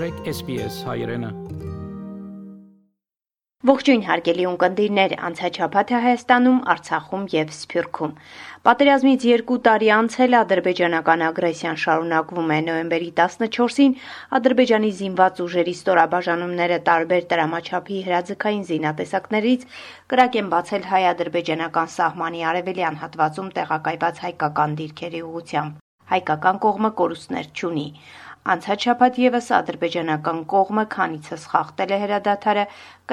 մաղթեք SPS հայրենը Ողջույն հարգելի ունկնդիրներ, անցաչափաթ է Հայաստանում, Արցախում եւ Սփյուռքում։ Պատերազմից 2 տարի անցել ադրբեջանական ագրեսիան շարունակվում է նոյեմբերի 14-ին ադրբեջանի զինված ուժերի ստորաբաժանումները տարբեր դրամաչափի հրաձգային զինատեսակներից կրակ են բացել հայ-ադրբեջանական սահմանի արևելյան հատվածում տեղակայված հայկական դիրքերի ուղությամբ։ Հայկական կողմը կորուստներ չունի։ Անցած շաբաթ եւս ադրբեջանական կողմը քանիցս խախտել է հրադադարը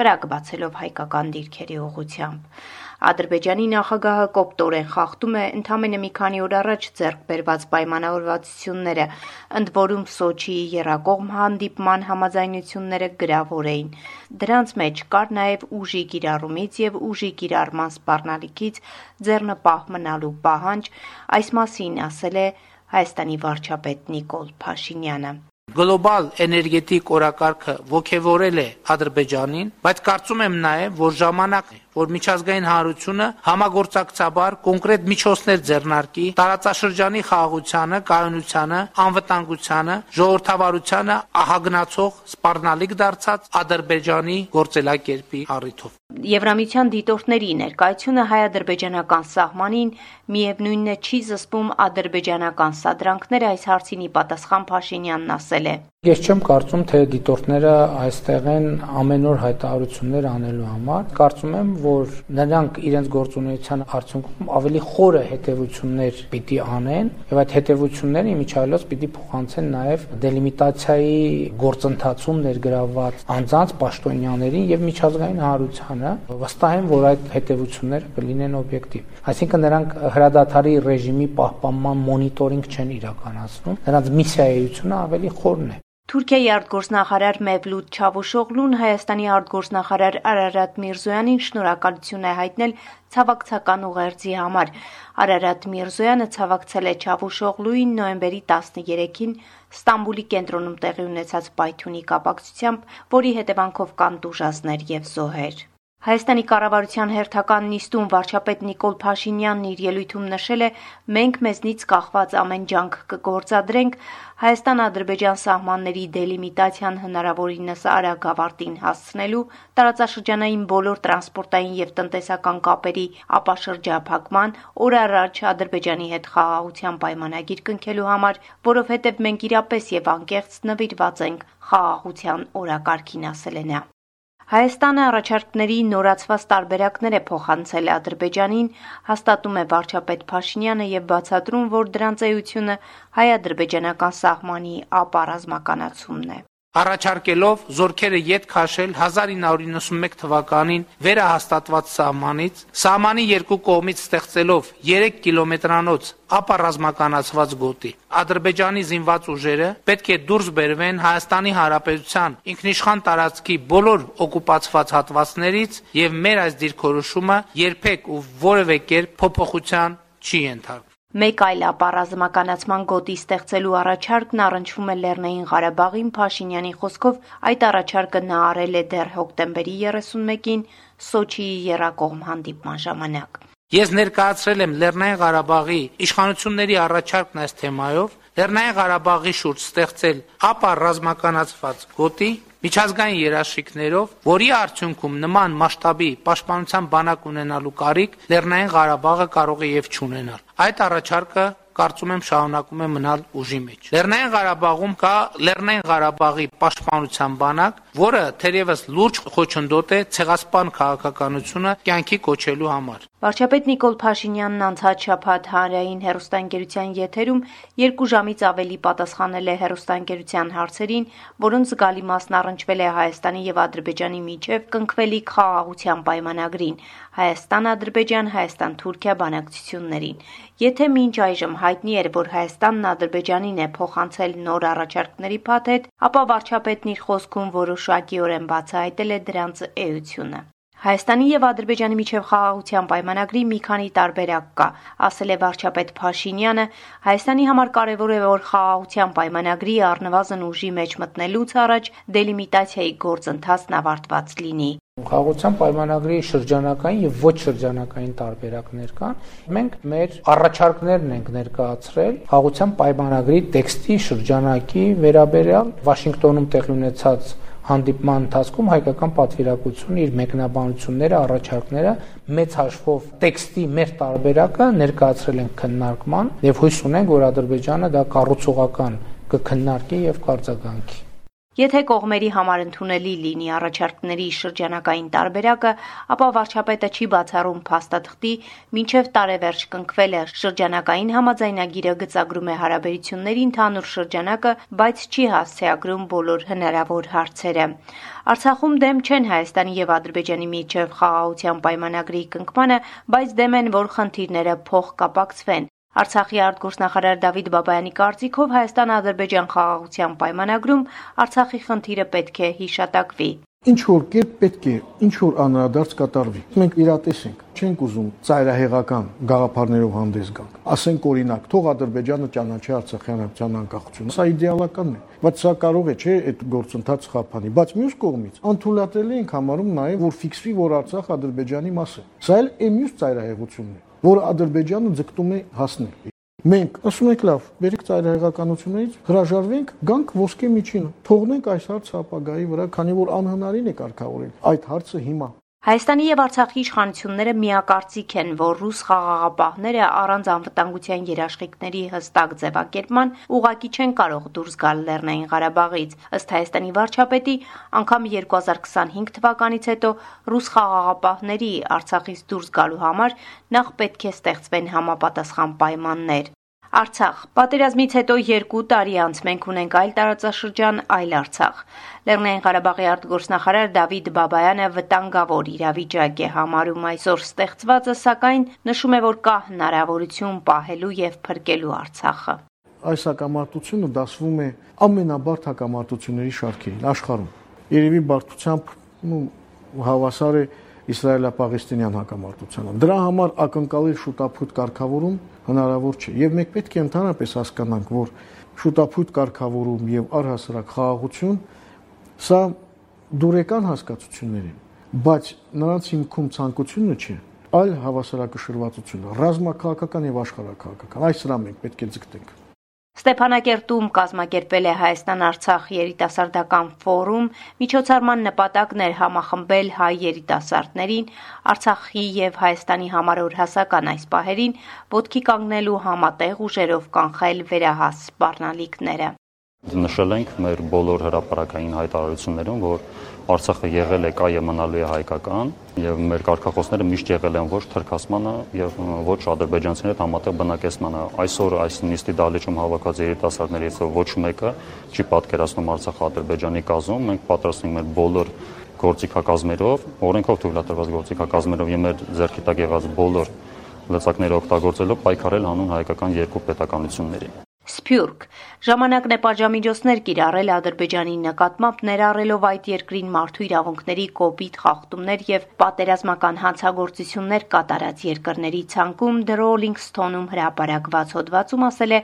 կրակ բացելով հայկական դիրքերի ուղությամբ։ Ադրբեջանի նախագահը կոպտորեն խախտում է ընդամենը մի քանի օր առաջ ձեռք բերված պայմանավորվածությունները, ընդ որում Սոչիի երակողմ հանդիպման համաձայնությունները գրավոր էին։ Դրանց մեջ կար նաև ուժի կիրառումից եւ ուժի կիրառման սպառնալիքից ձեռնպահ մնալու պահանջ, այս մասին ասել է Հայաստանի վարչապետ Նիկոլ Փաշինյանը գլոբալ էներգետիկ օրակարգը ողջևորել է Ադրբեջանին, բայց կարծում եմ նաև, որ ժամանակն է, որ միջազգային հանրությունը համագործակցաբար կոնկրետ միջոցներ ձեռնարկի տարածաշրջանի խաղաղությանը, կայունությանը, անվտանգությանը, ժողովրդավարությանը ահագնացող սպառնալիք դարձած Ադրբեջանի գործելակերպի առիթով։ Եվրամիության դիտորդների ներկայությունը հայ-ադրբեջանական սահմանին միևնույնն է չի զսպում ադրբեջանական սադրանքները այս հարցին ի պատասխան Փաշինյանն ասել է. Ես չեմ կարծում, թե դիտորդները այստեղ են ամեն օր հայտարարություններ անելու համար։ Կարծում եմ, որ նրանք իրենց գործունեության արդյունքում ավելի խորը հետևություններ պիտի անեն, եւ այդ հետևությունները իմիջայլոց պիտի փոխանցեն նաեւ դելիմիտացիայի գործընթացում ներգրավված անձանց պաշտոնյաներին եւ միջազգային հանրությանը։ Վստահ եմ, որ այդ հետևությունները կլինեն օբյեկտիվ։ Այսինքն նրանք հրադադարի ռեժիմի պահպանման մոնիտորինգ չեն իրականացնում։ Նրանց միսիայությունը ավելի խորն է։ Թուրքիայի արտգործնախարար Մևլութ Չավուշօղլուն Հայաստանի արտգործնախարար Արարատ Միրզոյանին շնորհակալություն է հայտնել ցավակցական ուղերձի համար։ Արարատ Միրզոյանը ցավակցել է Չավուշօղլուին նոյեմբերի 13-ին Ստամբուլի կենտրոնում տեղի ունեցած պայթյունի կապակցությամբ, որի հետևանքով կան դուժազներ եւ զոհեր։ Հայաստանի կառավարության հերթական նիստում վարչապետ Նիկոլ Փաշինյանն իր ելույթում նշել է. «Մենք մեզնից կախված ամեն ջանք կգործադրենք Հայաստան-Ադրբեջան սահմանների դելիմիտացիան հնարավորինս արագ ավարտին հասցնելու, տարածաշրջանային բոլոր տրանսպորտային եւ տնտեսական կապերի ապաշրջափակման, օր առաջ Ադրբեջանի հետ խաղաղության պայմանագիր կնքելու համար, որովհետեւ մենք իրապես եւ անկեղծ նվիրված ենք խաղաղության օրակարգին», ասել է նա։ Հայաստանը առաջարկների նորացված տարբերակներ է փոխանցել. Ադրբեջանին, հաստատում է վարչապետ Փաշինյանը եւ բացատրում, որ դրանց էությունը հայ-ադրբեջանական սահմանի ապառազմականացումն է առաջարկելով զորքերը յետ քաշել 1991 թվականին վերահաստատված սահմանից, սահմանի երկու կողմից ստեղծելով 3 կիլոմետրանոց ապառազմականացված գոտի։ Ադրբեջանի զինված ուժերը պետք է դուրս բերվեն Հայաստանի Հանրապետության ինքնիշխան տարածքի բոլոր օկուպացված հատվածներից եւ մեր այս դիրքորոշումը երբեք ու որևէ կերպ փոփոխության չի ենթարկվում։ Մեկ այլ ապառազմականացման գոտի ստեղծելու առաջարկն առնչվում է Լեռնային Ղարաբաղին Փաշինյանի խոսքով այդ առաջարկը նա արել է դեռ հոկտեմբերի 31-ին Սոչիի երակողմ հանդիպման ժամանակ։ Ես ներկայացրել եմ Լեռնային Ղարաբաղի իշխանությունների առաջարկն այս թեմայով, Լեռնային Ղարաբաղի շուրջ ստեղծել ապառազմականացված գոտի, միջազգային երաշխիքներով, որի արդյունքում նման մասշտաբի պաշտպանության բանակ ունենալու կարիք Լեռնային Ղարաբաղը կարող է եւ չունենալ։ Այդ առաջարկը կարծում եմ շարունակում է մնալ ուժի մեջ։ Լեռնային Ղարաբաղում կա Լեռնային Ղարաբաղի պաշտպանության բանակ, որը թերևս լուրջ խոչընդոտ է ցեղասպան քաղաքականությունը կյանքի կոչելու համար։ Վարչապետ Նիկոլ Փաշինյանն անցած շաբաթ հանրային հերոստանգերության եթերում երկու ժամից ավելի պատասխանել է հերոստանգերության հարցերին, որոնց զգալի մասն առնչվել է Հայաստանի եւ Ադրբեջանի միջև կնքվելիք խաղաղության պայմանագրին, Հայաստան-Ադրբեջան, Հայաստան-Թուրքիա բանակցություններին։ Եթե մինչ այժմ հայտնի էր, որ Հայաստանն Ադրբեջանին է փոխանցել նոր առաջարկների փաթեթ, ապա վարչապետն իր խոսքում որոշակիորեն բացահայտել է դրանց էությունը։ Հայաստանի եւ Ադրբեջանի միջև խաղաղության պայմանագրի մի քանի տարբերակ կա, ասել է վարչապետ Փաշինյանը։ Հայաստանի համար կարևոր է, որ խաղաղության պայմանագրի առնվազն ուժի մեջ մտնելուց առաջ դելիմիտացիայի գործընթացն ավարտված լինի։ Խաղաղության պայմանագրի շրջանակային եւ ոչ շրջանակային տարբերակներ կան։ Մենք մեր առաջարկներն ենք ներկայացրել խաղաղության պայմանագրի տեքստի շրջանակի վերաբերյալ Վաշինգտոնում տեղի ունեցած հանդիպման ընթացքում հայկական պատվիրակությունը իր մեկնաբանությունները, առաջարկները մեծ հաշվով տեքստի մեր տարբերակը ներկայացրել են քննարկման եւ հույս ունենք, որ Ադրբեջանը դա կառուցողական կքննարկի եւ կարձագանքի։ Եթե կողմերի համար ընդունելի լինի առաջարկների շրջանակային տարբերակը, ապա վարչապետը չի բացառում փաստաթղթի մինչև տարեվերջ կնքվել է շրջանակային համաձայնագիրը գծագրում է հարաբերությունների ընդհանուր շրջանակը, բայց չի հասցեագրում բոլոր հնարավոր հարցերը։ Արցախում դեմ չեն Հայաստանի եւ Ադրբեջանի միջև խաղաղության պայմանագրի կնքմանը, բայց դեմ են, որ խնդիրները փոխկապակցվեն։ Արցախի արտգործնախարար Դավիթ Բաբայանի կարծիքով Հայաստան-Ադրբեջան խաղաղության պայմանագրում Արցախի խնդիրը պետք է հիշատակվի։ Ինչ որ կերպ պետք է ինչ որ անհրադարձ կատարվի։ Մենք իրատես ենք, չենք ուզում ծայրահեղական գաղափարներով հանդես գանք։ Ասենք օրինակ, թող Ադրբեջանը ճանաչի Արցախյան հանրապետության անկախությունը։ Սա իդեալականն է, բայց սա կարող է չէ այդ գործընթացը խափանի։ Բայց մյուս կողմից անթույլատրելի ենք համարում նաև, որ ֆիքսվի, որ Արցախ Ադրբեջանի մաս է։ Սա էլ է մյուս ծայրահեղությունն է որը Ադրբեջանը ձգտում է հասնել։ Մենք ասում ենք լավ, բերեք ծայրահեղականություններից հրաժարվենք, գանք ոսկե միջինը, թողնենք այս հարցը ապագայի վրա, քանի որ անհնարին է կարգավորել այդ հարցը հիմա։ Հայաստանի եւ Արցախի իշխանությունները միակարծիք են, որ ռուս խաղաղապահները առանց անվտանգության երաշխիքների հստակ ձևակերպման ուղակի չեն կարող դուրս գալ Լեռնային Ղարաբաղից։ Ըստ Հայաստանի վարչապետի, անգամ 2025 թվականից հետո ռուս խաղաղապահների Արցախից դուրս գալու համար նախ պետք է ստեղծվեն համապատասխան պայմաններ։ Արցախ։ Պատերազմից հետո երկու տարի անց մենք ունենք այլ տարածաշրջան, այլ Արցախ։ Լեռնային Ղարաբաղի արտգործնախարար Դավիթ Բաբայանը վտանգավոր իրավիճակ է համարում այսօր ստեղծվածը, սակայն նշում է, որ կա հնարավորություն պահելու եւ փրկելու Արցախը։ Այս հակամարտությունը դասվում է ամենաբարդ հակամարտությունների շարքերին աշխարհում։ Երևի բարդությամբ ու հավասար է Իսրայելա-Պաղեստինյան հակամարտությանը։ Դրա համար ակնկալել շուտապույտ կարգավորում հնարավոր չէ։ Եվ մենք պետք է ընդհանրապես հասկանանք, որ շուտապույտ կարգավորում եւ առհասարակ խաղաղություն սա դուրեկան հասկացություններ են, բայց նրանց հիմքում ցանկությունը չէ, այլ հավասարակշռվածությունը, ռազմաքաղաքական եւ աշխարհակաղաքական։ Այս սրա մենք պետք է ձգտենք։ Ստեփանակերտում կազմակերպվել է Հայաստան-Արցախ երիտասարդական ֆորում, միջոցառման նպատակն էր համախմբել հայ երիտասարդներին Արցախի եւ Հայաստանի համար օրհասական այս պահերին ոտքի կանգնելու համատեղ ուժերով կանխել վերահաս սպառնալիքները։ Նշել ենք մեր բոլոր հրապարակային հայտարարություններում, որ Արցախը եղել է կա եւ մնալու է հայկական եւ մեր կարգախոսները միշտ եղել են ոչ թրքասմանը եւ ոչ ադրբեջանցիների հետ համատեղ բնակեցմանը։ Այսօր այս նիստի դահլիճում հավաքած երիտասարդներից ոչ մեկը չի պատկերացնում Արցախը Ադրբեջանի կազմում։ Մենք պատրաստ ենք մեր բոլոր գործիքակազմերով, օրենքով թույլատրված գործիքակազմերով եւ մեր ձեռքի տակ եղած բոլոր լծակները օգտագործելով պայքարել հանուն հայկական երկու պետականությունների։ Սփյուռք ժամանակն է պատժամիջոցներ կիրառել Ադրբեջանի նկատմամբ ներառելով այդ երկրին մարդու իրավունքների կոպիտ խախտումներ եւ պատերազմական հանցագործություններ կատարած երկրների ցանկում The Rolling Stone-ում հրապարակված հոդվածում ասել է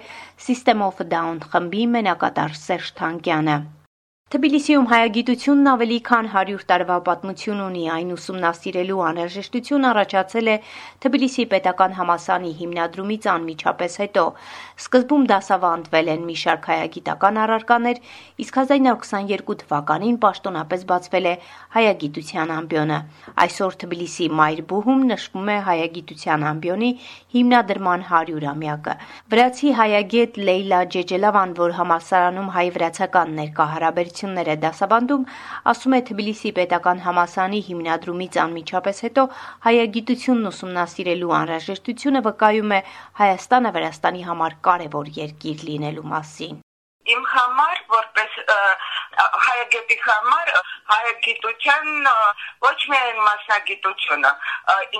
System of Down խմբի մենակատար Սերժ Թանկյանը Թբիլիսիում հայագիտությունն ավելի քան 100 տարվա պատմություն ունի, այն ուսումնասիրելու անհրաժեշտություն առաջացել է Թբիլիսի պետական համասանի հիմնադրումից անմիջապես հետո։ Սկզբում դասավանդվել են մի շարք հայագիտական առարկաներ, իսկ 1922 թվականին պաշտոնապես բացվել է հայագիտության ամբիոնը։ Այսօր Թբիլիսի Մայրբուհում նշվում է հայագիտության ամբիոնի հիմնադրման 100-ամյակը։ Վրացի հայագետ Լեյլա Ջեջելավան, որ համալսարանում հայ-վրացական ներկա հարաբերություն գիտություններ է դասավանդում, ասում է Թբիլիսի պետական համասանի հիմնադրումից անմիջապես հետո հայագիտությունն ուսումնասիրելու անհրաժեշտությունը վկայում է Հայաստանը Վրաստանի համար կարևոր երկիր լինելու մասին իմ համար որպես հայագետի համար հայագիտության ոչ միայն մասնագիտությունը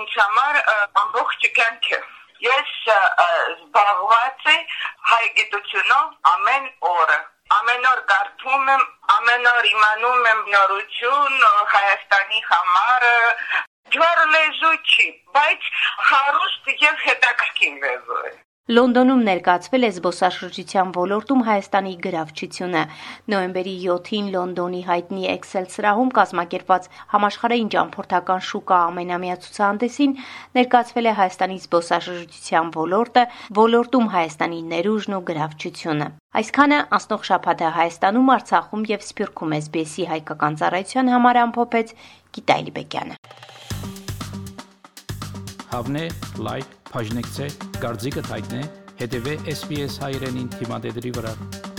ինձ համար ամբողջ կյանք է ես զբաղված եմ հայագիտությունով ամեն օրը ամեն օր կարդում եմ, ամեն օր իմանում եմ նորություն Հայաստանի համար, ջուր լեզու չի, բայց հարուստ եւ հետաքրքիր լեզու է։ Լոնդոնում ներկայացվել է զբոսաշրջության ոլորտում Հայաստանի գրավչությունը։ Նոյեմբերի 7-ին Լոնդոնի հայտնի Excel սրահում կազմակերպված համաշխարհային ճամփորդական շուկա ամենամյա ցուցահանդեսին ներկայացվել է Հայաստանի զբոսաշրջության ոլորտը, ոլորտում Հայաստանի ներուժն ու գրավչությունը։ Այսքանը անցնող շաբաթը Հայաստանում, Արցախում եւ Սփյուռքում SBS-ի հայկական ծառայության համար ամփոփեց Գիտայլի Բեկյանը։ Հավնե, լայք բաժնեկցե, դարձիկը թայտնե, հետեւե SPS հայրենին թիմադեդի վրա։